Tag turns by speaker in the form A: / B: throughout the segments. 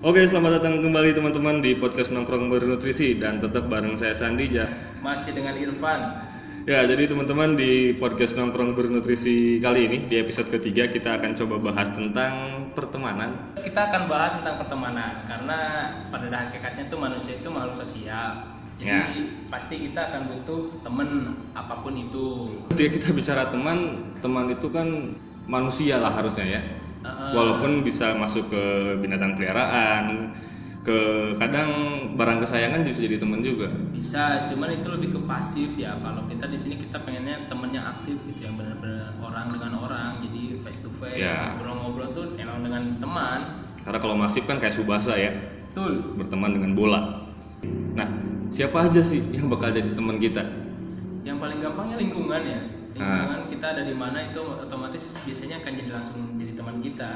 A: Oke, selamat datang kembali teman-teman di podcast Nongkrong Bernutrisi dan tetap bareng saya Sandi ja.
B: Masih dengan Irfan.
A: Ya, jadi teman-teman di podcast Nongkrong Bernutrisi kali ini di episode ketiga kita akan coba bahas tentang pertemanan.
B: Kita akan bahas tentang pertemanan karena pada hakikatnya tuh manusia itu makhluk sosial. Jadi
A: Ya.
B: pasti kita akan butuh temen apa pun itu.
A: Ketika kita bicara teman, teman itu kan manusia lah harusnya ya.
B: Heeh.
A: Walaupun bisa masuk ke binatang peliharaan, ke kadang barang kesayangan bisa jadi teman juga.
B: Bisa, cuman itu lebih ke pasif ya. Kalau kita di sini kita pengennya temen yang aktif gitu, yang benar-benar orang dengan orang. Jadi face to face,
A: Ya.
B: ngobrol-ngobrol tuh emang dengan teman.
A: Karena kalau masif kan kayak Subasa ya,
B: Betul.
A: berteman dengan bola. Nah, siapa aja sih yang bakal jadi teman kita?
B: Yang paling gampangnya lingkungan ya. Lingkungan kita ada di mana itu otomatis biasanya akan jadi langsung jadi teman kita.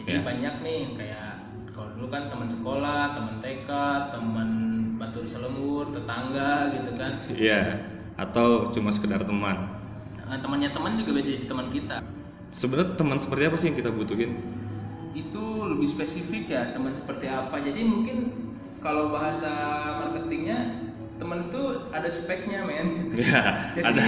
B: Jadi
A: Ya.
B: banyak nih kayak kalau dulu kan teman sekolah, teman TK, teman batu selembur, tetangga gitu kan.
A: Iya, atau cuma sekedar teman.
B: Nah, temannya teman juga bisa jadi teman kita.
A: Sebenarnya teman seperti apa sih yang kita butuhin?
B: Itu lebih spesifik ya teman seperti apa. Jadi mungkin kalau bahasa marketingnya teman itu ada speknya men.
A: Ya,
B: Jadi-
A: ada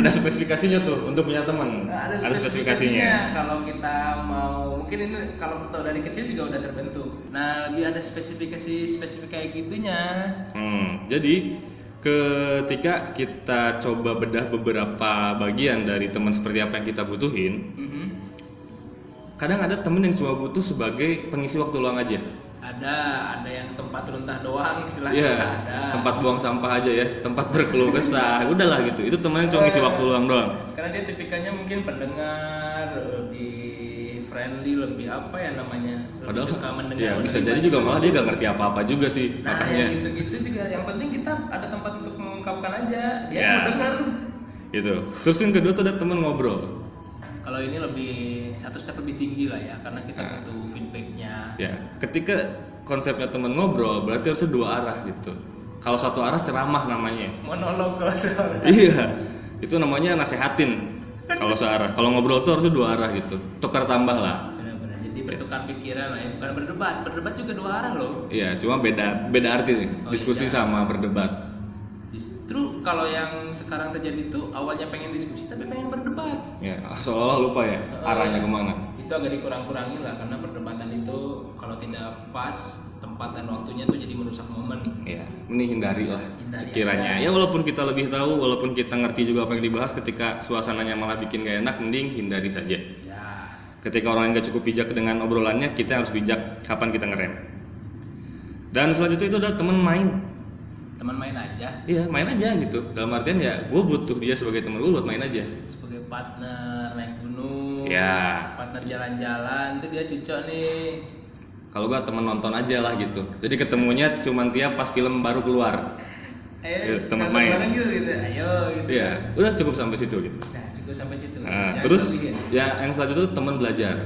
A: ada spesifikasinya tuh untuk punya teman.
B: Nah, ada
A: spesifikasinya.
B: spesifikasinya. Kalau kita mau mungkin ini kalau kita dari kecil juga udah terbentuk. Nah, lebih ada spesifikasi spesifik kayak gitunya.
A: Hmm, jadi ketika kita coba bedah beberapa bagian dari teman seperti apa yang kita butuhin,
B: Mhm.
A: kadang ada temen yang cuma butuh sebagai pengisi waktu luang aja.
B: Ada, ada yang tempat runtah doang istilahnya
A: Iya,
B: ada.
A: tempat buang sampah aja ya, tempat berkeluh kesah, udahlah gitu. Itu temennya cuma ngisi waktu luang doang.
B: Karena dia tipikalnya mungkin pendengar lebih friendly, lebih apa ya namanya? Lebih
A: Padahal
B: suka mendengar.
A: ya bisa jadi juga malah dia gak ngerti apa-apa juga sih
B: Nah,
A: makanya.
B: yang gitu-gitu juga yang penting kita ada tempat untuk mengungkapkan aja. Dia
A: Ya.
B: mendengar.
A: Gitu. Terus yang kedua tuh ada temen ngobrol.
B: Kalau ini lebih satu step lebih tinggi lah ya, karena kita
A: Nah.
B: butuh.
A: Ya, ketika konsepnya temen ngobrol berarti harusnya dua arah gitu. Kalau satu arah ceramah namanya.
B: Monolog kalau soal.
A: iya, itu namanya nasehatin. Kalau searah, kalau ngobrol tuh harusnya dua arah gitu. Tukar tambah lah.
B: Benar-benar. Jadi bertukar pikiran lah ya, bukan berdebat. Berdebat juga dua arah loh.
A: Iya, cuma beda beda arti nih.
B: Oh,
A: Diskusi
B: iya.
A: sama berdebat.
B: Justru kalau yang sekarang terjadi itu awalnya pengen diskusi tapi pengen berdebat.
A: Ya, seolah lupa ya arahnya ke mana.
B: Itu agak dikurang-kurangin lah karena perdebatan itu tidak pas tempat dan waktunya tuh jadi merusak momen.
A: Ya, ini hindari lah
B: Hindari
A: sekiranya.
B: aja.
A: Ya walaupun kita lebih tahu, walaupun kita ngerti juga apa yang dibahas, ketika suasananya malah bikin gak enak, mending hindari saja.
B: Ya.
A: Ketika orang yang gak cukup bijak dengan obrolannya, kita harus bijak kapan kita ngerem. Dan selanjutnya itu adalah teman main.
B: Teman main aja
A: Iya, main aja gitu. Dalam artian ya, gue butuh dia sebagai teman gue buat main aja.
B: sebagai partner naik gunung,
A: Ya.
B: partner jalan-jalan tuh dia cocok nih.
A: Kalau gue teman nonton aja lah gitu. Jadi ketemunya cuma tiap pas film baru keluar.
B: Ayo,
A: Ya, teman main.
B: yuk, gitu. Ayo gitu.
A: Iya, udah cukup sampai situ gitu.
B: Nah, cukup sampai situ.
A: Nah,
B: Jangan
A: terus
B: lebih ya.
A: ya yang selanjutnya itu teman belajar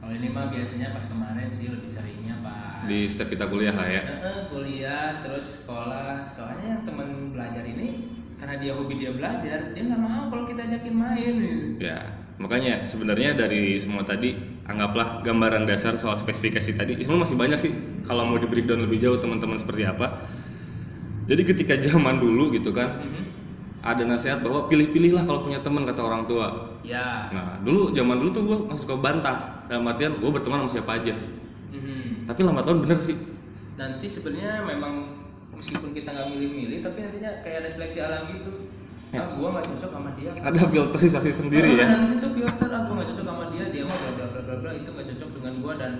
B: Kalau ini mah biasanya pas kemarin sih lebih seringnya pas
A: di step kita kuliah lah ya.
B: Eh, kuliah terus sekolah. Soalnya teman belajar ini karena dia hobi dia belajar, dia nggak mau kalau kita ajakin main gitu.
A: Ya, makanya sebenarnya dari semua tadi anggaplah gambaran dasar soal spesifikasi tadi. Sebenarnya masih banyak sih kalau mau di breakdown lebih jauh teman-teman seperti apa. Jadi ketika zaman dulu gitu kan
B: Mhm.
A: ada nasihat bahwa pilih-pilihlah kalau punya teman kata orang tua.
B: Ya.
A: Nah dulu zaman dulu tuh gue masuk ke bantah dalam artian gue berteman sama siapa aja.
B: Mhm.
A: Tapi lama tahun bener sih.
B: Nanti sebenarnya memang meskipun kita nggak milih-milih, tapi nantinya kayak ada seleksi alam gitu.
A: Ya.
B: Ah, gua nggak cocok sama dia.
A: Ada filterisasi sendiri ya.
B: Dan itu filter aku nggak cocok sama dia, dia mah bla bla bla bla bla itu nggak cocok dengan gua dan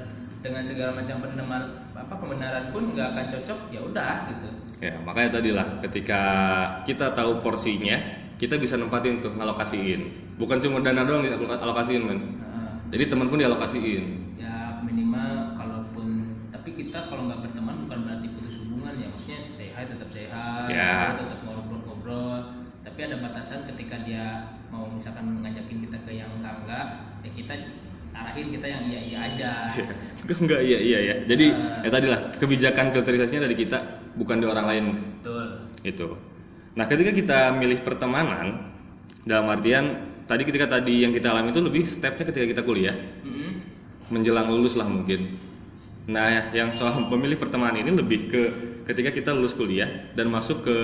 B: dengan segala macam pendengar apa pembenaran pun nggak akan cocok ya udah gitu.
A: Ya makanya tadi lah ketika kita tahu porsinya kita bisa nempatin tuh ngalokasiin. Bukan cuma dana doang yang alokasiin men.
B: Nah,
A: Jadi teman pun dialokasiin.
B: ya minimal kalaupun tapi kita kalau nggak berteman bukan berarti putus hubungan ya maksudnya hi tetap hi
A: Ya.
B: Tapi ada batasan ketika dia mau misalkan ngajakin kita ke yang enggak enggak ya kita arahin kita yang iya iya aja
A: Enggak iya iya ya. Jadi
B: Ah.
A: ya tadi lah kebijakan filterisasinya dari kita bukan di orang lain
B: betul
A: itu. Nah ketika kita milih pertemanan dalam artian tadi ketika tadi yang kita alami itu lebih stepnya ketika kita kuliah
B: Mm-mm.
A: menjelang lulus lah mungkin Nah, yang soal pemilih pertemanan ini lebih ke ketika kita lulus kuliah dan masuk ke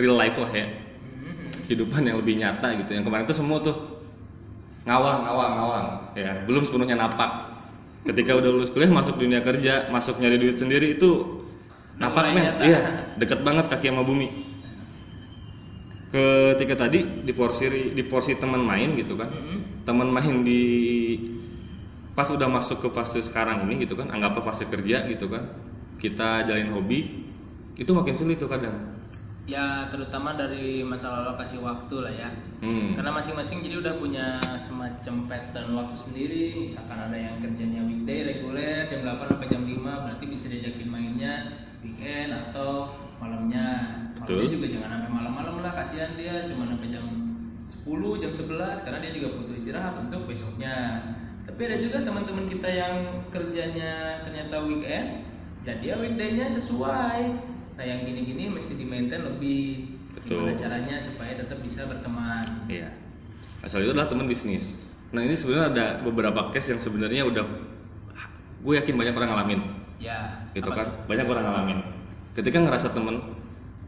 A: real life lah ya. Kehidupan yang lebih nyata gitu. Yang kemarin itu semua tuh ngawang, ngawang, ngawang. Ya, belum sepenuhnya napak. Ketika udah lulus kuliah masuk dunia kerja, masuk nyari duit sendiri itu napak men. Iya, deket banget kaki sama bumi. Ketika tadi di porsi di porsi teman main gitu kan.
B: Mhm.
A: Teman main di pas udah masuk ke fase sekarang ini gitu kan anggaplah fase kerja gitu kan kita jalin hobi itu makin sulit tuh kadang
B: Ya terutama dari masalah alokasi waktu lah ya.
A: hmm.
B: Karena masing-masing jadi udah punya semacam pattern waktu sendiri. Misalkan ada yang kerjanya weekday reguler jam 8 sampai jam 5 berarti bisa diajakin mainnya weekend atau malamnya.
A: Betul.
B: Malamnya juga jangan sampai malam-malam lah kasihan dia cuma sampai jam 10, jam 11 karena dia juga butuh istirahat untuk besoknya. Tapi ada juga teman-teman kita yang kerjanya ternyata weekend jadi ya weekday-nya sesuai. Nah yang gini-gini mesti di maintain lebih
A: Betul.
B: gimana caranya supaya tetap bisa berteman.
A: Iya. Asal itu adalah teman bisnis. Nah ini sebenarnya ada beberapa case yang sebenarnya udah gue yakin banyak orang ngalamin,
B: Ya.
A: gitu kan?
B: tuh?
A: Banyak orang ngalamin. Ketika ngerasa temen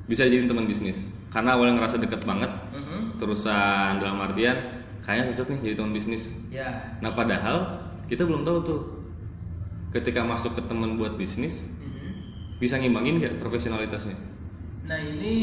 A: bisa jadi teman bisnis, karena awalnya ngerasa deket banget,
B: Mhm.
A: terusan dalam artian kayaknya cocok nih jadi teman bisnis.
B: Ya.
A: Nah padahal kita belum tahu tuh, ketika masuk ke teman buat bisnis. Bisa ngimbangin nggak profesionalitasnya?
B: Nah ini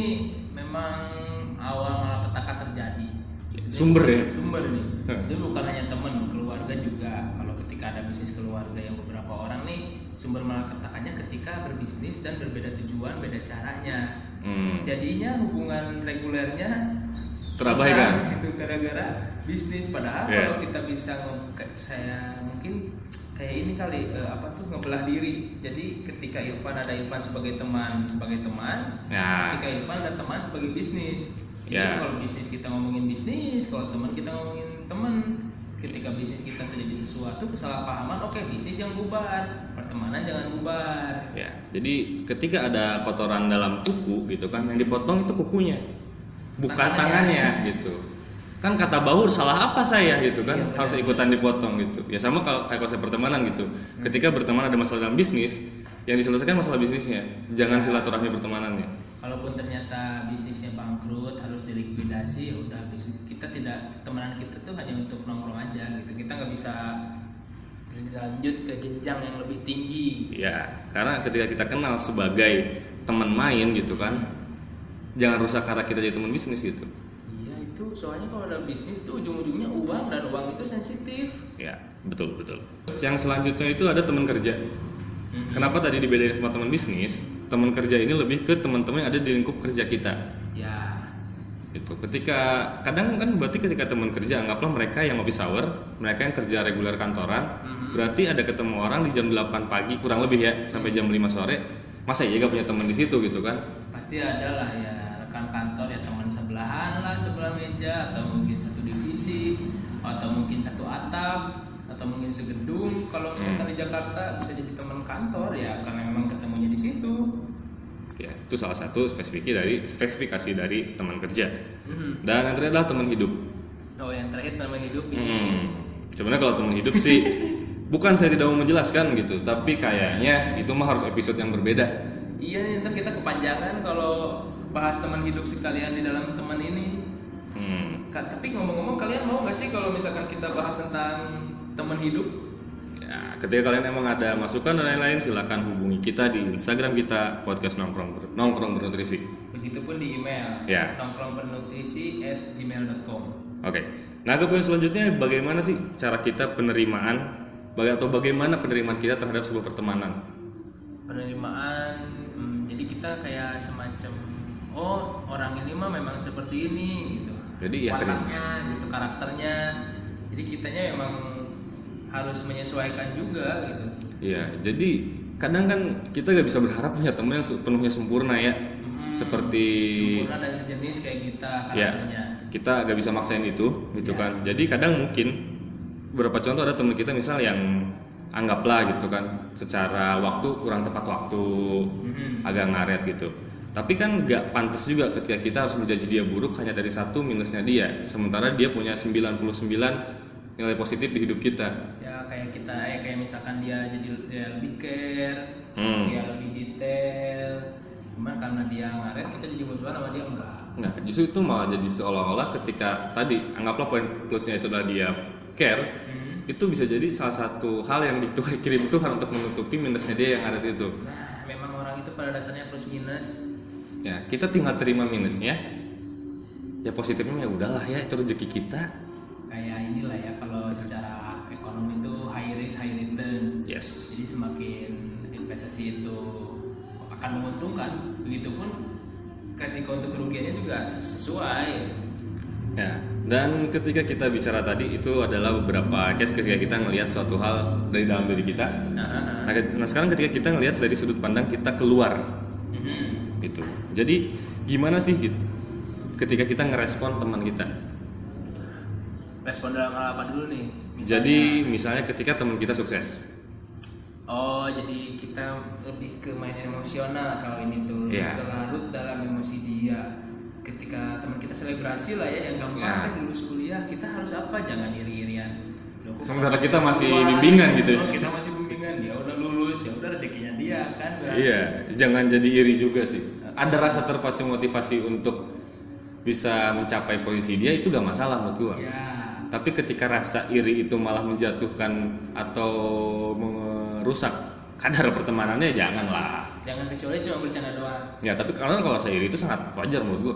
B: memang awal malapetaka terjadi. Maksudnya-
A: Sumber ya?
B: Sumber nih. Jadi bukan hanya teman, keluarga juga. Kalau ketika ada bisnis keluarga yang beberapa orang nih, sumber malapetakannya ketika berbisnis dan berbeda tujuan, beda caranya.
A: Hmm.
B: Jadinya hubungan regulernya
A: Terabaikan.
B: gitu gara-gara bisnis. Padahal
A: Yeah.
B: kalau kita bisa saya ini kali eh, apa tuh ngebelah diri. Jadi ketika Irfan ada Irfan sebagai teman, sebagai teman,
A: Ya.
B: ketika Irfan ada teman sebagai bisnis. Jadi
A: Ya.
B: kalau bisnis kita ngomongin bisnis, kalau teman kita ngomongin teman. Ketika bisnis kita terjadi sesuatu kesalahpahaman, oke bisnis yang bubar, pertemanan jangan bubar.
A: Ya, jadi ketika ada kotoran dalam kuku gitu kan, yang dipotong itu kukunya, bukan
B: Tangannya.
A: tangannya gitu. Kan kata baur salah apa saya gitu kan,
B: Iya, benar.
A: harus ikutan dipotong gitu. Ya sama kalau kayak konsep pertemanan gitu. Ketika berteman ada masalah dalam bisnis, yang diselesaikan masalah bisnisnya, jangan silaturahmi pertemanannya.
B: Kalaupun ternyata bisnisnya bangkrut harus dilikuidasi, ya udah bisnis kita tidak temenan kita tuh hanya untuk nongkrong aja gitu. Kita nggak bisa berlanjut ke jenjang yang lebih tinggi.
A: Ya, karena ketika kita kenal sebagai teman main gitu kan, jangan rusak karena kita jadi teman bisnis gitu.
B: Itu soalnya kalau ada bisnis tuh ujung-ujungnya uang dan uang itu sensitif.
A: Ya, betul betul. Yang selanjutnya itu ada teman kerja.
B: Hmm.
A: Kenapa tadi dibedain sama teman bisnis? Teman kerja ini lebih ke teman-teman yang ada di lingkup kerja kita.
B: Ya.
A: Gitu. Ketika kadang kan berarti ketika teman kerja anggaplah mereka yang office hour, mereka yang kerja reguler kantoran,
B: Mhm.
A: berarti ada ketemu orang di jam 8 pagi kurang lebih ya sampai jam 5 sore. Masa iya gak punya teman di situ gitu kan?
B: Pasti ada lah ya rekan kantor ya teman sebelahan lah sebelah meja atau mungkin satu divisi atau mungkin satu atap atau mungkin segedung kalau misalkan di Jakarta bisa jadi teman kantor ya karena memang ketemunya di situ.
A: Ya, itu salah satu spesifikasi dari spesifikasi dari teman kerja.
B: Mhm.
A: Dan yang terakhir adalah teman hidup.
B: Oh yang terakhir teman hidup ini.
A: Hmm. Sebenarnya kalau teman hidup sih bukan saya tidak mau menjelaskan gitu, tapi kayaknya itu mah harus episode yang berbeda.
B: Iya ntar kita kepanjangan kalau bahas teman hidup sekalian di dalam teman ini.
A: Hmm.
B: Ka- Tapi ngomong-ngomong kalian mau nggak sih kalau misalkan kita bahas tentang teman hidup?
A: Ya, ketika kalian emang ada masukan dan lain-lain silakan hubungi kita di Instagram kita podcast nongkrong ber- nongkrong bernutrisi.
B: Begitupun di email
A: Ya.
B: nongkrongbernutrisi at gmail.com
A: Oke. Nah, ke poin selanjutnya bagaimana sih cara kita penerimaan baga- atau bagaimana penerimaan kita terhadap sebuah pertemanan?
B: penerimaan hmm, jadi kita kayak semacam oh orang ini mah memang seperti ini gitu
A: Jadi ya
B: wataknya gitu karakternya jadi kitanya memang harus menyesuaikan juga gitu
A: Iya, jadi kadang kan kita gak bisa berharap punya teman yang sepenuhnya sempurna ya.
B: Hmm,
A: Seperti
B: sempurna dan sejenis kayak kita
A: ya
B: karakternya
A: kita gak bisa maksain itu gitu
B: Ya.
A: kan jadi kadang mungkin beberapa contoh ada teman kita misal yang anggaplah gitu kan secara waktu kurang tepat waktu
B: Mhm.
A: agak ngaret gitu tapi kan nggak pantas juga ketika kita harus menjadi dia buruk hanya dari satu minusnya dia sementara dia punya 99 nilai positif di hidup kita
B: ya kayak kita eh kayak misalkan dia jadi dia lebih cash
A: Hmm.
B: dia lebih detail cuman karena dia ngaret kita jadi musuhan sama dia enggak
A: Nah, justru itu malah jadi seolah-olah ketika tadi anggaplah poin plusnya itu adalah dia care,
B: Hmm.
A: itu bisa jadi salah satu hal yang dikirim Tuhan untuk menutupi minusnya dia yang ada di itu.
B: nah memang orang itu pada dasarnya plus minus
A: Ya, kita tinggal terima minusnya. Ya positifnya ya udahlah ya itu rezeki kita.
B: kayak inilah ya kalau secara ekonomi itu high risk high return
A: Yes.
B: jadi semakin investasi itu akan menguntungkan begitupun resiko untuk kerugiannya juga sesuai
A: Ya, dan ketika kita bicara tadi itu adalah beberapa case ketika kita ngelihat suatu hal dari dalam diri kita.
B: nah,
A: Nah, ke- nah sekarang ketika kita ngelihat dari sudut pandang kita keluar. Jadi gimana sih gitu? Ketika kita ngerespon teman kita.
B: respon dalam hal apa dulu nih Misalnya-
A: Jadi misalnya ketika teman kita sukses.
B: oh jadi kita lebih ke main emosional kalau ini tuh lebih
A: Iya.
B: ke larut dalam emosi dia ketika teman kita selebrasi lah ya yang gampang
A: Ya.
B: kan lulus kuliah kita harus apa jangan iri-irian
A: Sementara kita masih
B: keluar?
A: bimbingan gitu ya.
B: oh, kita masih bimbingan dia udah lulus ya udah rezekinya dia kan berarti.
A: Iya, jangan jadi iri juga sih. Ada rasa terpacu motivasi untuk bisa mencapai posisi dia itu gak masalah menurut gua.
B: ya
A: Tapi ketika rasa iri itu malah menjatuhkan atau merusak kadar pertemanannya janganlah.
B: jangan kecuali cuma bercanda doang
A: Ya tapi karena kalau rasa iri itu sangat wajar menurut gua.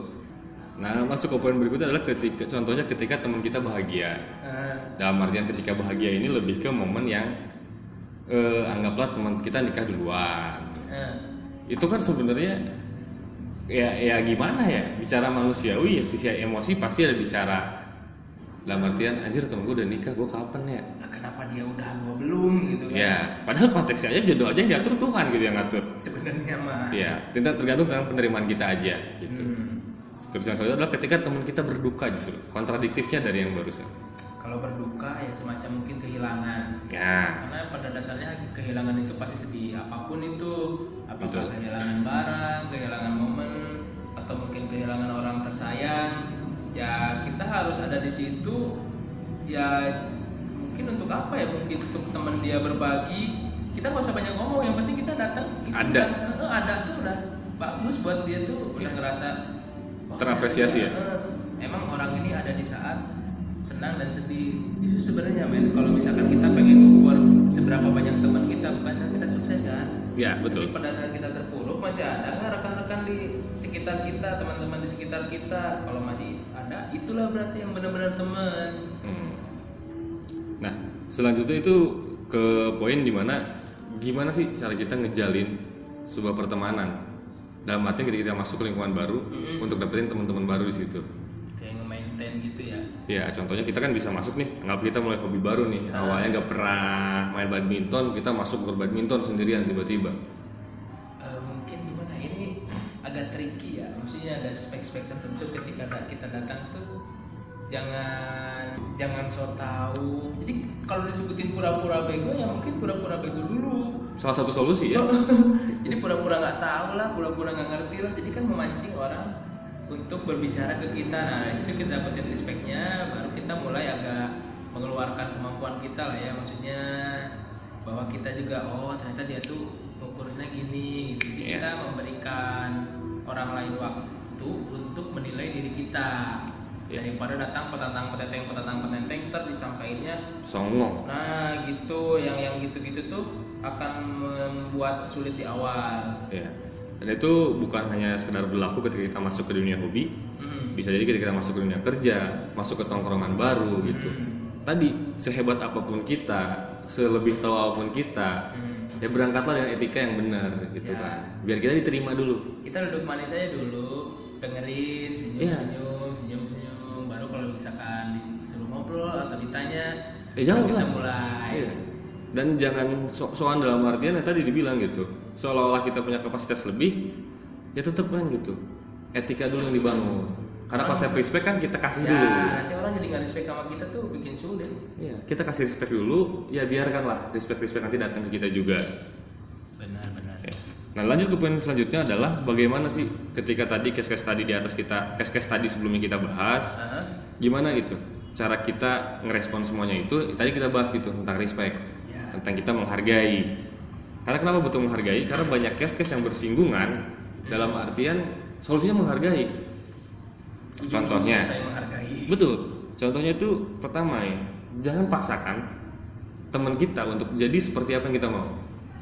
A: Nah masuk ke poin berikutnya adalah ketika contohnya ketika teman kita bahagia.
B: Eh,
A: Dalam artian ketika bahagia ini lebih ke momen yang eh, anggaplah teman kita nikah duluan.
B: eh.
A: Itu kan sebenarnya ya ya gimana ya? Bicara manusiawi ya sisi emosi pasti ada bicara. Dalam artian anjir temen gue udah nikah gue kapan ya?
B: Kenapa dia udah gua belum gitu kan?
A: Ya padahal konteksnya aja jodoh aja yang diatur Tuhan gitu yang ngatur.
B: Sebenarnya mah.
A: Ya tinggal tergantung dengan penerimaan kita aja gitu.
B: Hmm.
A: terus yang selanjutnya adalah ketika teman kita berduka justru. Kontradiktifnya dari yang barusan.
B: Kalau berduka ya semacam mungkin kehilangan.
A: Ya.
B: Karena pada dasarnya kehilangan itu pasti sedih apa pun itu. Apakah
A: Betul.
B: kehilangan barang kehilangan atau mungkin kehilangan orang tersayang ya kita harus ada di situ. Ya mungkin untuk apa ya? Mungkin untuk teman dia berbagi. Kita nggak usah banyak ngomong yang penting kita datang.
A: Ada.
B: udah- eh, ada tuh udah bagus buat dia tuh. Udah
A: Iya.
B: ngerasa
A: Terapresiasi ya?
B: eh, emang orang ini ada di saat senang dan sedih. Itu sebenarnya men. Kalau misalkan kita pengen ukur seberapa banyak teman kita bukan saat kita sukses kan?
A: Ya betul.
B: Tapi pada saat kita terpuruk masih ada nggak rekan-rekan di sekitar kita teman-teman di sekitar kita kalau masih ada itulah berarti yang benar-benar teman
A: Hmm. Nah, selanjutnya itu ke poin di mana gimana sih cara kita ngejalin sebuah pertemanan dalam artinya ketika kita masuk ke lingkungan baru
B: Mm-mm.
A: untuk dapetin teman-teman baru di situ.
B: kayak nge-maintain gitu ya
A: Ya, contohnya kita kan bisa masuk nih, anggap kita mulai hobi baru nih.
B: Ah.
A: Awalnya nggak pernah main badminton, kita masuk ke badminton sendirian tiba-tiba.
B: Agak tricky ya. Maksudnya ada spek-spek tertentu ketika kita datang tuh jangan jangan so tahu jadi kalau disebutin pura-pura bego ya mungkin pura-pura bego dulu.
A: Salah satu solusi ya.
B: jadi pura-pura nggak tahu lah pura-pura nggak ngerti lah. Jadi kan memancing orang untuk berbicara ke kita. Nah itu kita dapetin respectnya baru kita mulai agak mengeluarkan kemampuan kita lah ya. Maksudnya bahwa kita juga oh ternyata dia tuh ukurnya gini gitu. Jadi
A: Iya.
B: kita memberikan orang lain waktu untuk menilai diri kita
A: Iya.
B: daripada datang petantang petenteng petantang petenteng ntar disangkainnya
A: Songong.
B: Nah, gitu yang yang gitu-gitu tuh akan membuat sulit di awal.
A: Ya. Dan itu bukan hanya sekedar berlaku ketika kita masuk ke dunia hobi,
B: Hmm.
A: bisa jadi ketika kita masuk ke dunia kerja, masuk ke tongkrongan baru gitu.
B: Hmm.
A: Tadi sehebat apa pun kita, selebih tahu apa pun kita,
B: Hmm.
A: Ya berangkatlah dengan etika yang benar gitu
B: Ya.
A: kan. Biar kita diterima dulu.
B: Kita duduk manis aja dulu, dengerin,
A: Iya.
B: senyum-senyum, senyum-senyum. Baru kalau misalkan disuruh ngobrol atau ditanya,
A: Eh, jawab
B: kita
A: lah.
B: mulai.
A: Iya. Dan jangan so soan dalam artian yang tadi dibilang gitu. Seolah-olah kita punya kapasitas lebih, ya tetap kan gitu. Etika dulu yang dibangun. Karena
B: Orang-
A: konsep respect kan kita kasih
B: Ya,
A: dulu.
B: nanti orang jadi nggak respect sama kita tuh bikin sulit.
A: Iya, kita kasih respect dulu, ya biarkanlah respect-respect nanti datang ke kita juga.
B: Benar-benar.
A: Ya. Nah lanjut ke poin selanjutnya adalah bagaimana sih ketika tadi case-case tadi di atas kita, case-case tadi sebelumnya kita bahas,
B: Hah?
A: gimana gitu cara kita ngerespon semuanya itu, tadi kita bahas gitu tentang respect,
B: Ya.
A: tentang kita menghargai. Karena kenapa butuh menghargai? Karena banyak case-case yang bersinggungan dalam artian solusinya menghargai. Contohnya,
B: saya menghargai
A: betul. Contohnya itu pertama ya, jangan paksakan teman kita untuk jadi seperti apa yang kita mau.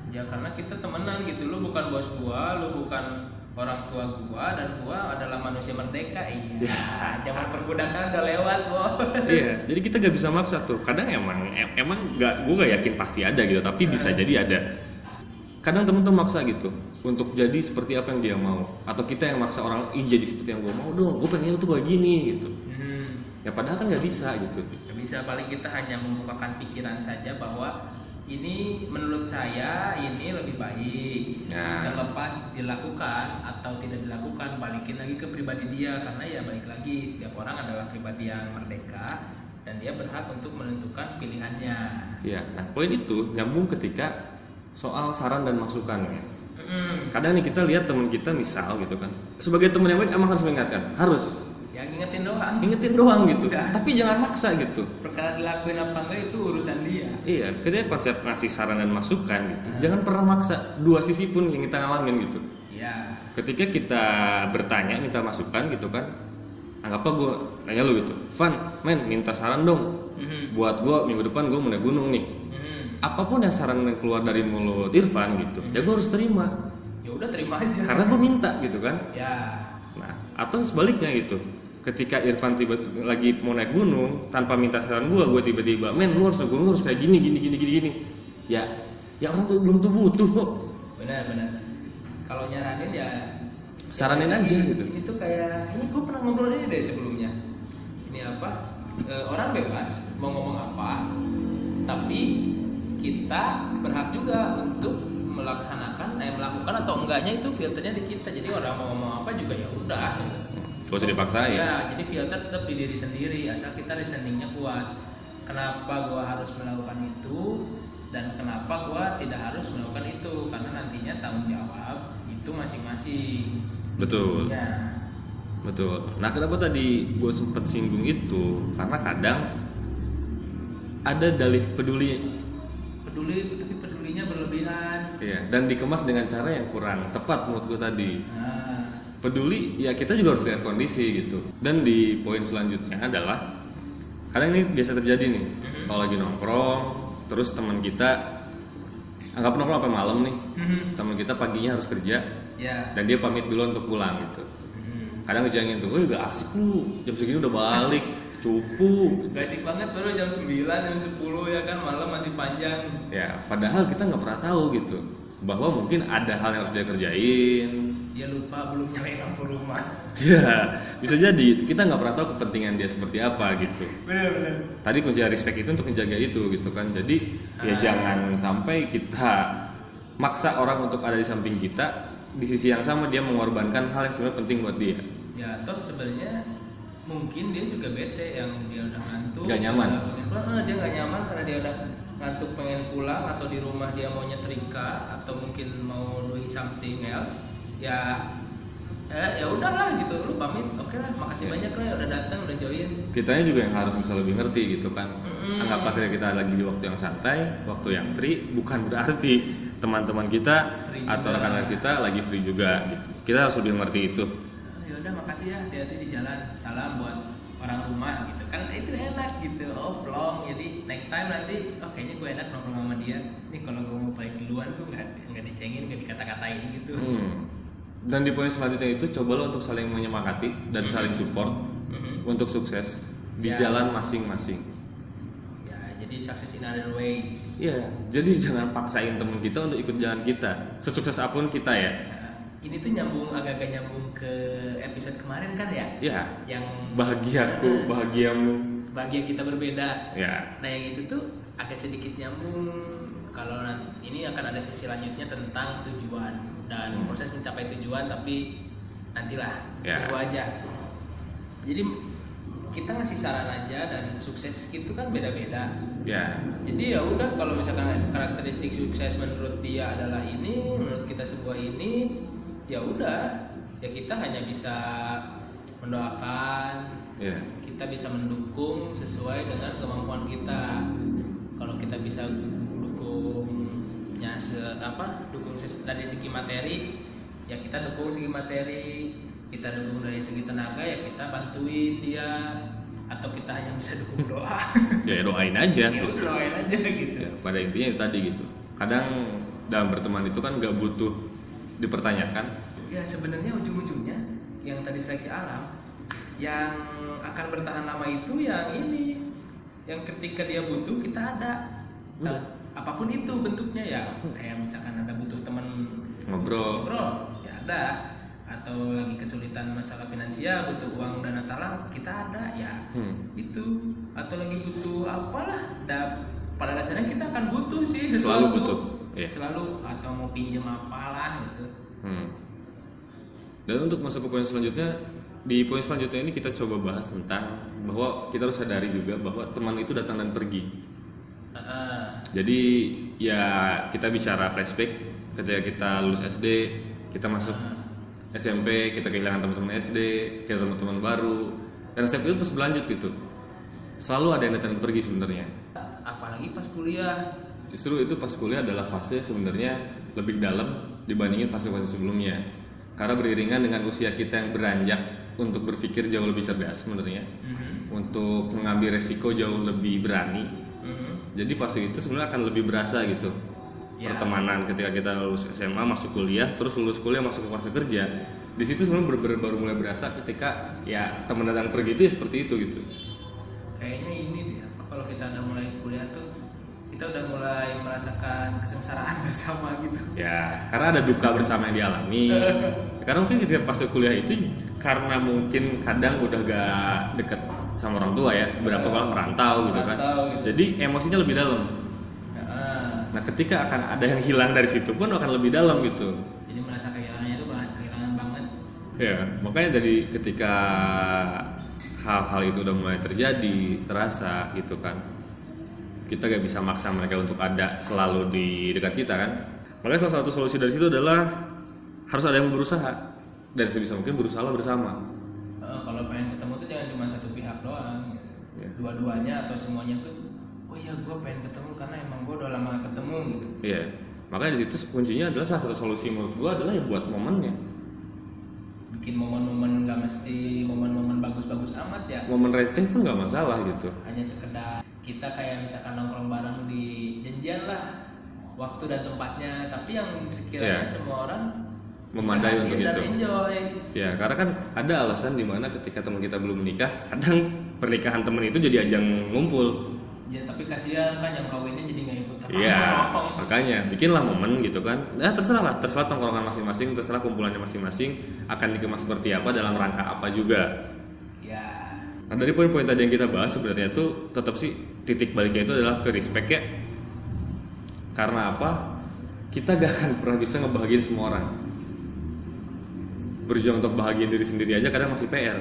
B: ya karena kita temenan gitu lu bukan bos gua lu bukan orang tua gua dan gua adalah manusia merdeka iya
A: Ya.
B: zaman perbudakan udah lewat bos
A: Iya, jadi kita gak bisa maksa tuh. Kadang emang em- emang nggak, gue gak yakin pasti ada gitu, tapi bisa jadi ada. Kadang temen-temen maksa gitu untuk jadi seperti apa yang dia mau, atau kita yang maksa orang, ih jadi seperti yang gue mau dong, gue pengen lu tuh kayak gini gitu.
B: hmm.
A: Ya padahal kan nggak bisa gitu.
B: Nggak bisa paling kita hanya membukakan pikiran saja bahwa ini menurut saya ini lebih baik
A: Ya.
B: terlepas dilakukan atau tidak dilakukan balikin lagi ke pribadi dia karena ya balik lagi setiap orang adalah pribadi yang merdeka dan dia berhak untuk menentukan pilihannya
A: Iya, nah poin itu nyambung ketika soal saran dan masukannya.
B: Mm-mm.
A: Kadang nih kita lihat teman kita misal gitu kan, sebagai teman yang baik emang harus mengingatkan, harus
B: ya ngingetin doang
A: ingetin doang gitu,
B: Udah.
A: tapi jangan maksa gitu.
B: perkara dilakuin apa enggak itu urusan dia
A: Iya, ketika konsep ngasih saran dan masukan gitu,
B: Hmm.
A: jangan pernah maksa dua sisi pun yang kita ngalamin gitu.
B: ya
A: Ketika kita bertanya, minta masukan gitu kan, anggaplah gue nanya lu gitu, Van, men minta saran dong,
B: Mhm.
A: buat gue minggu depan gue mau naik gunung nih.
B: Apa
A: pun yang saran yang keluar dari mulut Irfan gitu, ya gue harus terima,
B: ya udah terima aja
A: karena gue minta gitu kan.
B: ya
A: Nah, atau sebaliknya gitu. Ketika Irfan tiba lagi mau naik gunung tanpa minta saran gua, gua tiba-tiba, "Men, lu harus naik gunung harus kayak gini gini gini gini gini." Ya, ya orang tuh belum tuh butuh kok.
B: benar benar kalau nyaranin ya
A: Saranin
B: ya,
A: aja
B: ini-
A: gitu.
B: ini tuh kayak ini gue pernah ngobrol ini deh sebelumnya ini apa Eh, orang bebas mau ngomong apa tapi kita berhak juga untuk melaksanakan eh melakukan atau enggaknya itu filternya di kita jadi orang mau ngomong apa juga ya udah
A: Gak usah dipaksain.
B: ya jadi filter tetap di diri sendiri asal kita reasoningnya kuat kenapa gua harus melakukan itu dan kenapa gua tidak harus melakukan itu karena nantinya tanggung jawab itu masing-masing
A: Betul.
B: ya
A: Betul. Nah, kenapa tadi gue sempet singgung itu? Karena kadang ada dalih peduli
B: peduli tapi pedulinya berlebihan
A: ya, dan dikemas dengan cara yang kurang tepat menurut gue tadi.
B: nah
A: peduli ya kita juga harus lihat kondisi gitu dan di poin selanjutnya adalah kadang ini biasa terjadi nih
B: Mhm.
A: kalau lagi nongkrong terus teman kita anggap nongkrong sampai malam nih
B: Mhm.
A: teman kita paginya harus kerja
B: ya
A: dan dia pamit dulu untuk pulang gitu
B: Mhm.
A: kadang ngejangin tuh, "Wih gak asik lu, jam segini udah balik, cupu."
B: Asik banget baru jam 9, jam 10 ya kan malam masih panjang
A: Ya, padahal kita nggak pernah tahu gitu bahwa mungkin ada hal yang harus dia kerjain.
B: dia lupa belum nyalain lampu rumah
A: Ya, bisa jadi kita nggak pernah tahu kepentingan dia seperti apa gitu.
B: bener-bener
A: tadi kunci respect itu untuk menjaga itu gitu kan jadi ya
B: Ah.
A: jangan sampai kita maksa orang untuk ada di samping kita di sisi yang sama dia mengorbankan hal yang sebenarnya penting buat dia
B: ya toh sebenarnya mungkin dia juga bete yang dia udah ngantuk.
A: Nggak nyaman.
B: dia dia nggak nyaman karena dia udah ngantuk pengen pulang atau di rumah dia mau nyetrika atau mungkin mau doing something else ya eh ya udahlah gitu. Lu pamit oke lah makasih
A: Ya.
B: banyak lah ya udah datang udah join.
A: Kitanya juga yang harus bisa lebih ngerti gitu kan.
B: Mm-mm.
A: anggaplah ketika kita lagi di waktu yang santai waktu yang free bukan berarti teman-teman kita
B: Free
A: atau rekan-rekan kita lagi free juga gitu. Kita harus lebih mengerti itu
B: udah makasih ya hati-hati di jalan salam buat orang rumah gitu kan itu enak gitu oh plong jadi next time nanti oh kayaknya gue enak nongkrong sama dia nih kalau gue mau balik duluan tuh nggak nggak dicengin nggak dikata-katain gitu
A: Hmm. dan di poin selanjutnya itu cobalah untuk saling menyemangati dan
B: Mhm.
A: saling support
B: Mhm.
A: untuk sukses di
B: Ya.
A: jalan masing-masing
B: ya jadi success in other ways
A: Iya, jadi jangan paksain temen kita untuk ikut jalan kita. Sesukses apa pun kita ya.
B: Ini tuh nyambung agak-agak nyambung ke episode kemarin kan ya
A: Ya,
B: yang
A: bahagiaku, bahagiamu.
B: bahagia kita berbeda
A: Ya,
B: Nah yang itu tuh agak sedikit nyambung kalau nanti ini akan ada sesi lanjutnya tentang tujuan dan
A: Hmm.
B: proses mencapai tujuan tapi nantilah
A: Ya.
B: tunggu aja. Jadi kita ngasih saran aja dan sukses itu kan beda-beda.
A: ya,
B: Jadi ya udah kalau misalkan karakteristik sukses menurut dia adalah ini, menurut kita sebuah ini, ya udah ya kita hanya bisa mendoakan,
A: ya.
B: kita bisa mendukung sesuai dengan kemampuan kita. Kalau kita bisa dukung punya se apa dukung dari segi materi ya kita dukung segi materi kita dukung dari segi tenaga ya kita bantuin dia atau kita hanya bisa dukung doa
A: ya doain aja
B: ya
A: gitu.
B: doain aja gitu
A: Ya, pada intinya itu tadi gitu kadang dalam berteman itu kan nggak butuh dipertanyakan?
B: Ya sebenarnya ujung-ujungnya yang tadi seleksi alam yang akan bertahan lama itu yang ini. Yang ketika dia butuh kita ada. Nah, apa pun itu bentuknya ya. Kayak misalkan ada butuh teman
A: ngobrol.
B: Ngobrol. Ya ada. Atau lagi kesulitan masalah finansial butuh uang dana talang kita ada ya.
A: Hmm.
B: itu. Atau lagi butuh apalah. Da, pada dasarnya kita akan butuh sih sesuatu.
A: Selalu butuh, iya.
B: selalu atau mau pinjam apalah gitu
A: Hmm. Dan untuk masuk ke poin selanjutnya, di poin selanjutnya ini kita coba bahas tentang bahwa kita harus sadari juga bahwa teman itu datang dan pergi.
B: Heeh.
A: Jadi ya kita bicara flashback ketika kita lulus SD, kita masuk SMP, kita kehilangan teman-teman SD, kita teman-teman baru, dan SMP itu terus berlanjut gitu. Selalu ada yang datang dan pergi sebenarnya.
B: apalagi pas kuliah
A: Justru itu pas kuliah adalah fase sebenarnya lebih dalam dibandingin fase-fase sebelumnya. Karena beriringan dengan usia kita yang beranjak untuk berpikir jauh lebih cerdas sebenarnya,
B: Mhm.
A: untuk mengambil resiko jauh lebih berani.
B: Mhm.
A: Jadi fase itu sebenarnya akan lebih berasa gitu.
B: Ya.
A: Pertemanan ketika kita lulus SMA masuk kuliah, terus lulus kuliah masuk ke fase kerja. Di situ sebenarnya baru mulai berasa ketika ya teman datang pergi itu ya seperti itu gitu.
B: Kita udah mulai merasakan kesengsaraan bersama gitu
A: Ya, karena ada duka bersama yang dialami. Karena mungkin ketika pas kuliah itu karena mungkin kadang udah gak deket sama orang tua ya, berapa kali merantau gitu kan.
B: Gitu.
A: Jadi emosinya lebih dalam. Nah, ketika akan ada yang hilang dari situ pun akan lebih dalam gitu.
B: jadi merasa kehilangannya itu kehilangan banget
A: Ya, makanya dari ketika hal-hal itu udah mulai terjadi, terasa gitu kan. Kita gak bisa maksa mereka untuk ada selalu di dekat kita kan. Makanya salah satu solusi dari situ adalah harus ada yang berusaha dan sebisa mungkin berusaha bersama.
B: Heeh, kalau pengen ketemu tuh jangan cuma satu pihak doang
A: Ya.
B: dua-duanya atau semuanya tuh oh iya gue pengen ketemu karena emang gue udah lama gak ketemu gitu
A: Iya. Makanya di situ kuncinya adalah salah satu solusi menurut gua adalah ya buat momennya.
B: bikin momen-momen gak mesti momen-momen bagus-bagus amat ya
A: Momen receh pun nggak masalah gitu.
B: hanya sekedar kita kayak misalkan nongkrong bareng di janjian lah waktu dan tempatnya tapi yang sekiranya
A: Iya.
B: semua orang
A: Memadai untuk itu.
B: enjoy
A: Ya, karena kan ada alasan di mana ketika teman kita belum menikah, kadang pernikahan teman itu jadi ajang ngumpul.
B: ya tapi kasihan kan yang kawinnya jadi nggak ikut
A: Iya, makanya bikinlah momen gitu kan. Nah, terserah lah, terserah tongkrongan masing-masing, terserah kumpulannya masing-masing akan dikemas seperti apa dalam rangka apa juga. Nah, dari poin-poin tadi yang kita bahas sebenarnya tuh tetap sih titik baliknya itu adalah ke respect ya. Karena apa? Kita gak akan pernah bisa ngebahagiain semua orang. Berjuang untuk bahagiain diri sendiri aja kadang masih PR.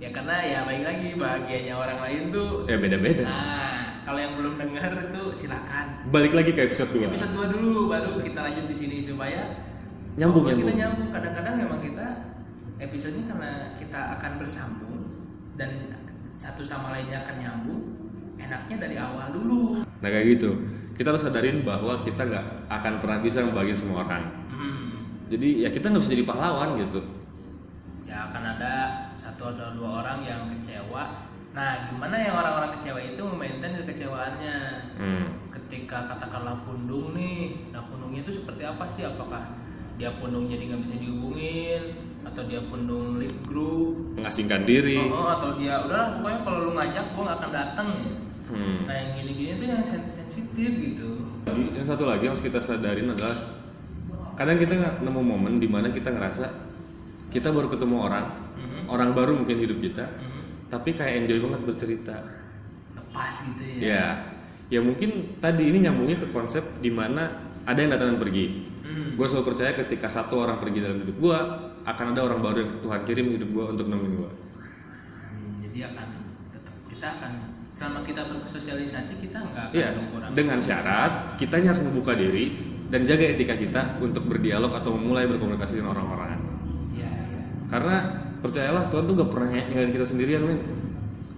B: ya karena ya baik lagi bahagianya orang lain tuh
A: Ya, beda-beda.
B: nah kalau yang belum dengar itu silakan
A: Balik lagi ke episode 2.
B: episode 2 dulu baru kita lanjut di sini supaya
A: Nyambung,
B: kita
A: nyambung.
B: nyambung kadang-kadang memang kita episodenya karena kita akan bersambung dan satu sama lainnya akan nyambung enaknya dari awal dulu
A: Nah kayak gitu. Kita harus sadarin bahwa kita nggak akan pernah bisa membahagiain semua orang.
B: hmm.
A: Jadi ya kita nggak bisa jadi pahlawan gitu.
B: ya akan ada satu atau dua orang yang kecewa nah gimana yang orang-orang kecewa itu memaintain kekecewaannya
A: Hmm.
B: ketika katakanlah pundung nih nah pundungnya itu seperti apa sih apakah dia pundung jadi nggak bisa dihubungin atau dia pundung leave group
A: Mengasingkan diri.
B: oh, oh, atau dia udah pokoknya kalau lu ngajak gua nggak akan datang
A: Hmm.
B: nah yang gini-gini tuh yang sen- sensitif gitu
A: Yang satu lagi yang harus kita sadarin adalah kadang kita nggak nemu momen di mana kita ngerasa kita baru ketemu orang,
B: Mhm.
A: orang baru mungkin hidup kita,
B: Mhm.
A: tapi kayak enjoy banget bercerita.
B: lepas gitu ya
A: Ya, ya mungkin tadi ini nyambungnya ke konsep di mana ada yang datang dan pergi.
B: Hmm.
A: Gue selalu percaya ketika satu orang pergi dalam hidup gue, akan ada orang baru yang Tuhan kirim di hidup gue untuk nemenin gue.
B: Hmm, jadi akan tetap kita akan selama kita bersosialisasi kita nggak akan
A: Iya,
B: berkurang
A: dengan syarat kitanya harus membuka diri dan jaga etika kita untuk berdialog atau memulai berkomunikasi dengan orang-orang.
B: ya, ya.
A: Karena percayalah Tuhan tuh gak pernah ninggalin kita sendirian, men.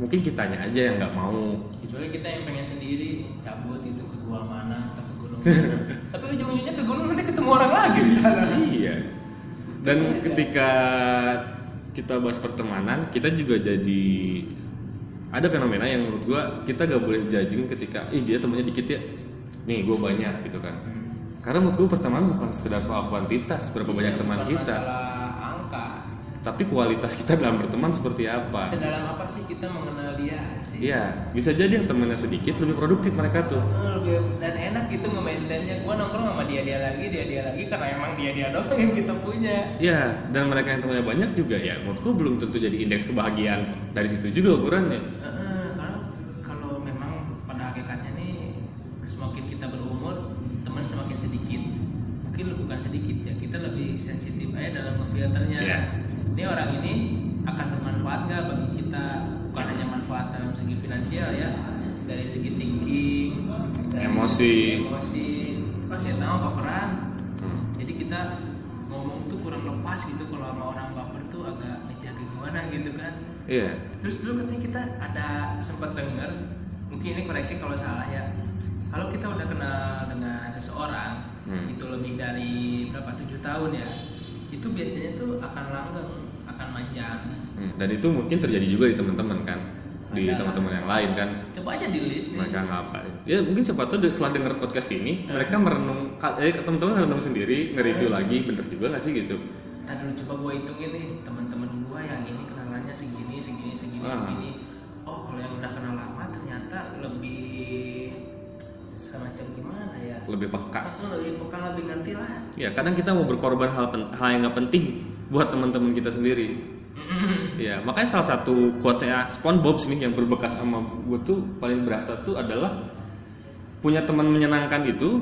A: Mungkin kitanya aja yang nggak mau.
B: kecuali kita yang pengen sendiri cabut itu ke gua mana ke gunung mana. tapi ujung-ujungnya ke gunung nanti ketemu orang lagi di sana
A: iya dan ketika kita bahas pertemanan kita juga jadi ada fenomena yang menurut gua kita gak boleh judging ketika ih dia temennya dikit ya. Nih gua banyak gitu kan. Karena menurut gua pertemanan bukan sekedar soal kuantitas berapa banyak teman
B: Bukan
A: kita tapi kualitas kita dalam berteman seperti apa?
B: Sedalam apa sih kita mengenal dia sih?
A: Iya bisa jadi yang temennya sedikit lebih produktif mereka tuh.
B: Eh, lebih dan enak gitu nge-maintainnya gua nongkrong sama dia dia lagi dia dia lagi karena emang dia dia doang yang kita punya.
A: Iya, dan mereka yang temannya banyak juga ya, menurutku belum tentu jadi indeks kebahagiaan dari situ juga ukurannya.
B: Eh, karena kalau memang pada hakikatnya nih semakin kita berumur teman semakin sedikit. Mungkin bukan sedikit ya kita lebih sensitif aja dalam memfilternya
A: Iya.
B: Ini orang ini akan bermanfaat nggak bagi kita bukan hanya manfaat dalam segi finansial ya dari segi thinking dari
A: Emosi.
B: segi emosi oh saya tahu baperan
A: Hmm.
B: jadi kita ngomong tuh kurang lepas gitu kalau sama orang baper tuh agak ngejaga gimana gitu kan
A: Iya,
B: Terus dulu katanya kita ada sempat dengar, mungkin ini koreksi kalau salah ya. Kalau kita udah kenal dengan seseorang,
A: Hmm.
B: itu lebih dari berapa tujuh tahun ya, itu biasanya tuh akan langgeng, panjang.
A: Hmm, dan itu mungkin terjadi juga di teman-teman kan, di teman-teman yang lain kan.
B: Coba aja di list.
A: Mereka ngapain? Ya mungkin siapa tahu setelah dengar podcast ini,
B: Hmm.
A: mereka merenung, eh teman-teman merenung sendiri, nge-review lagi, bener juga nggak sih gitu?
B: Dulu coba gue hitungin nih teman-teman gue yang ini kenalannya segini, segini, segini,
A: Ah.
B: segini. Oh kalau yang udah kenal lama ternyata lebih semacam gimana ya?
A: Lebih peka.
B: Lebih peka, lebih ngerti lah.
A: Ya kadang kita mau berkorban hal, hal yang nggak penting buat teman-teman kita sendiri. Iya, makanya salah satu quote-nya SpongeBob nih yang berbekas sama gue tuh paling berasa tuh adalah punya teman menyenangkan itu,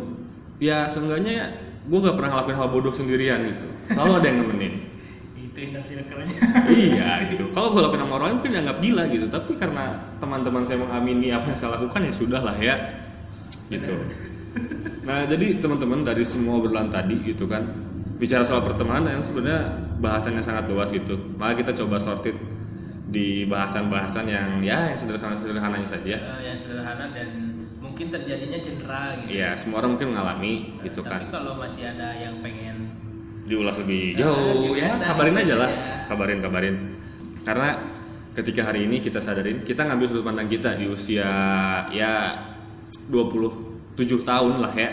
A: ya seenggaknya gue gak pernah ngelakuin hal bodoh sendirian gitu. Selalu ada yang nemenin.
B: itu indah circle-nya
A: iya gitu. Kalau gue lakuin sama orang lain mungkin dianggap gila gitu, tapi karena teman-teman saya mengamini apa yang saya lakukan ya sudah lah ya, gitu. Nah jadi teman-teman dari semua obrolan tadi gitu kan, bicara soal pertemanan yang sebenarnya bahasannya sangat luas gitu. Maka kita coba sortir di bahasan-bahasan yang ya yang sederhana-sederhananya saja.
B: Eh, yang sederhana dan mungkin terjadinya cedera gitu
A: Iya, semua orang mungkin mengalami gitu
B: tapi
A: kan.
B: kalau masih ada yang pengen
A: Diulas lebih
B: Eh,
A: jauh, ya
B: biasa,
A: kabarin aja lah,
B: aja.
A: kabarin kabarin. Karena ketika hari ini kita sadarin, kita ngambil sudut pandang kita di usia ya 27 tahun lah ya,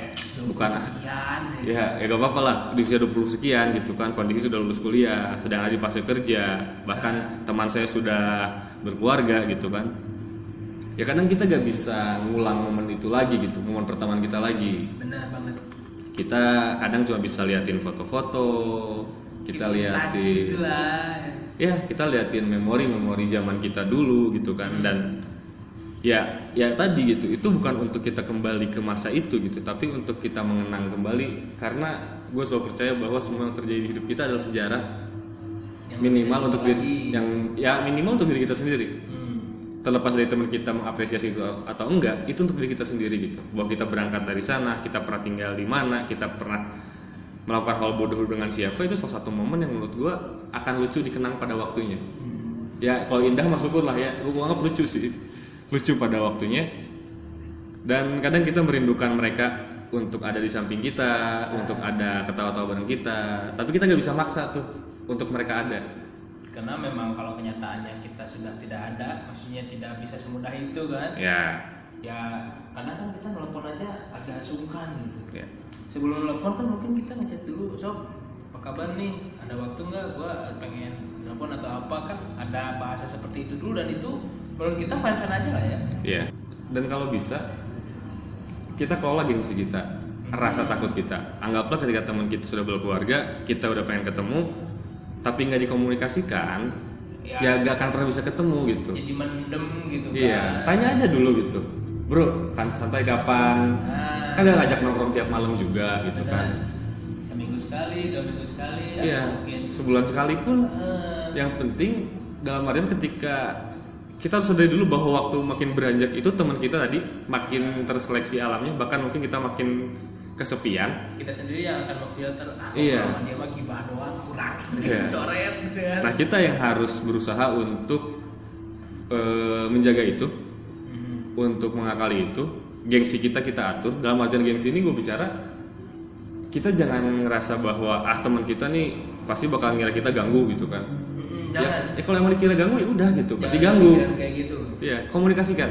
A: bukan.
B: sekian gitu.
A: Ya, ya gak apa-apa lah. Di usia 20 sekian gitu kan. Kondisi sudah lulus kuliah, sedang ada di fase kerja, bahkan teman saya sudah berkeluarga gitu kan. Ya kadang kita gak bisa ngulang momen itu lagi gitu, momen pertemuan kita lagi.
B: benar banget.
A: Kita kadang cuma bisa liatin foto-foto, kita liatin
B: gitu
A: ya kita liatin memori-memori zaman kita dulu gitu kan. Dan ya ya tadi gitu. Itu bukan untuk kita kembali ke masa itu gitu tapi untuk kita mengenang kembali. Karena gue selalu percaya bahwa semua yang terjadi di hidup kita adalah sejarah
B: Yang
A: minimal untuk diri yang ya minimal untuk diri kita sendiri.
B: Hmm.
A: terlepas dari teman kita mengapresiasi itu atau enggak itu untuk diri kita sendiri gitu. Bahwa kita berangkat dari sana kita pernah tinggal di mana kita pernah melakukan hal bodoh dengan siapa itu salah satu momen yang menurut gua akan lucu dikenang pada waktunya.
B: Hmm.
A: ya kalau indah mah syukur lah ya. Gue anggap lucu sih lucu pada waktunya. Dan kadang kita merindukan mereka untuk ada di samping kita untuk ada ketawa-tawa bareng kita. Tapi kita nggak bisa maksa tuh untuk mereka ada.
B: Karena memang kalau kenyataannya kita sudah tidak ada maksudnya tidak bisa semudah itu kan?
A: Ya.
B: Ya karena kan kita nelfon aja agak sungkan gitu.
A: Ya.
B: Sebelum nelfon kan mungkin kita ngechat dulu sob apa kabar nih? Ada waktu nggak? Gua pengen nelfon atau apa? Kan ada bahasa seperti itu dulu dan itu menurut kita fine fine aja lah ya
A: Iya. Dan kalau bisa kita kelola gengsi kita, rasa takut kita. Anggaplah ketika teman kita sudah berkeluarga, kita udah pengen ketemu, tapi nggak dikomunikasikan,
B: Ya.
A: ya nggak akan pernah bisa ketemu gitu.
B: jadi mendem gitu
A: Iya,
B: kan
A: tanya aja dulu gitu, bro, kan santai kapan?
B: Nah.
A: Kan gak ngajak nongkrong tiap malam juga gitu
B: Benar.
A: kan?
B: seminggu sekali dua minggu sekali
A: Iya,
B: mungkin
A: sebulan sekali pun
B: Eh,
A: yang penting dalam artian ketika kita harus sadari dulu bahwa waktu makin beranjak itu teman kita tadi makin terseleksi alamnya bahkan mungkin kita makin kesepian.
B: Kita sendiri yang akan memfilter ah
A: Iya.
B: dia mah gibah doang? Kurang.
A: Iya.
B: coret gitu kan
A: nah kita yang harus berusaha untuk eh, menjaga itu
B: Mhm.
A: untuk mengakali itu. Gengsi kita kita atur. Dalam artian gengsi ini gue bicara kita jangan ngerasa bahwa ah teman kita nih pasti bakal ngira kita ganggu gitu kan Ya,
B: jangan.
A: eh, kalau emang dikira ganggu ya udah gitu. Berarti ganggu.
B: kayak gitu.
A: Iya, komunikasikan.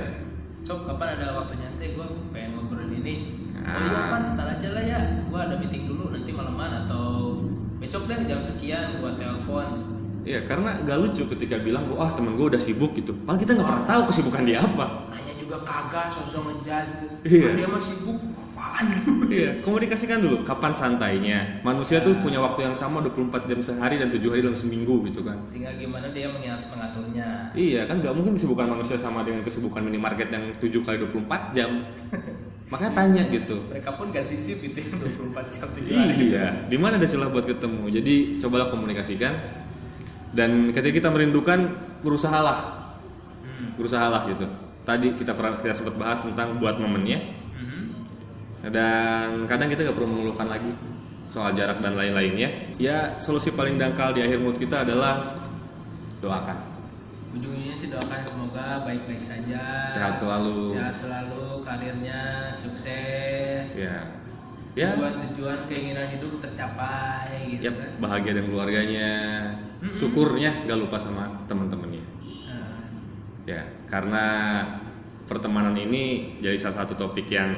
B: sob kapan ada waktu nyantai? Gue pengen ngobrol ini. Oh
A: Ah.
B: iya kan ntar aja lah ya. Gue ada meeting dulu nanti malaman atau besok deh jam sekian gue telepon.
A: Iya, karena gak lucu ketika bilang, wah temen gue udah sibuk gitu. Padahal kita nggak pernah tahu kesibukan dia apa.
B: nanya juga kagak sosok ngejudge. Gitu
A: Iya.
B: "Ah, dia mah sibuk apaan
A: iya, komunikasikan dulu kapan santainya. Manusia tuh punya waktu yang sama 24 jam sehari dan 7 hari dalam seminggu gitu kan.
B: tinggal gimana dia mengat- mengaturnya
A: Iya, kan gak mungkin kesibukan manusia sama dengan kesibukan minimarket yang 7 kali 24 jam. Makanya tanya gitu.
B: mereka pun ganti shift gitu ya 24 jam.
A: Iya, di mana ada celah buat ketemu. Jadi cobalah komunikasikan. Dan ketika kita merindukan, berusahalah
B: Hmm.
A: berusahalah gitu. Tadi kita pernah kita sempat bahas tentang buat momennya
B: Mhm.
A: Dan kadang kita nggak perlu mengeluhkan lagi soal jarak dan lain-lainnya. Ya solusi paling dangkal di akhir mood kita adalah doakan.
B: ujungnya sih doakan semoga baik-baik saja
A: Sehat selalu.
B: sehat selalu karirnya sukses
A: Ya, ya,
B: tujuan-tujuan keinginan hidup tercapai gitu
A: ya
B: kan
A: bahagia dan keluarganya.
B: Mm-mm.
A: Syukurnya gak lupa sama teman-temannya.
B: Nah,
A: Ya, karena pertemanan ini jadi salah satu topik yang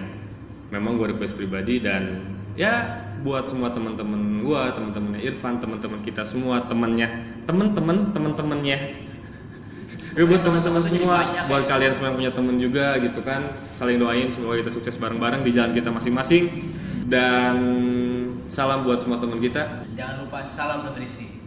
A: memang gue request pribadi dan ya buat semua teman-teman gue, teman-temannya Irfan, teman-teman kita semua, temannya, teman-teman, teman-temannya. Ya buat teman-teman semua, buat
B: ya.
A: kalian semua yang punya teman juga gitu kan, saling doain semoga kita sukses bareng-bareng di jalan kita masing-masing dan salam buat semua teman kita.
B: jangan lupa salam nutrisi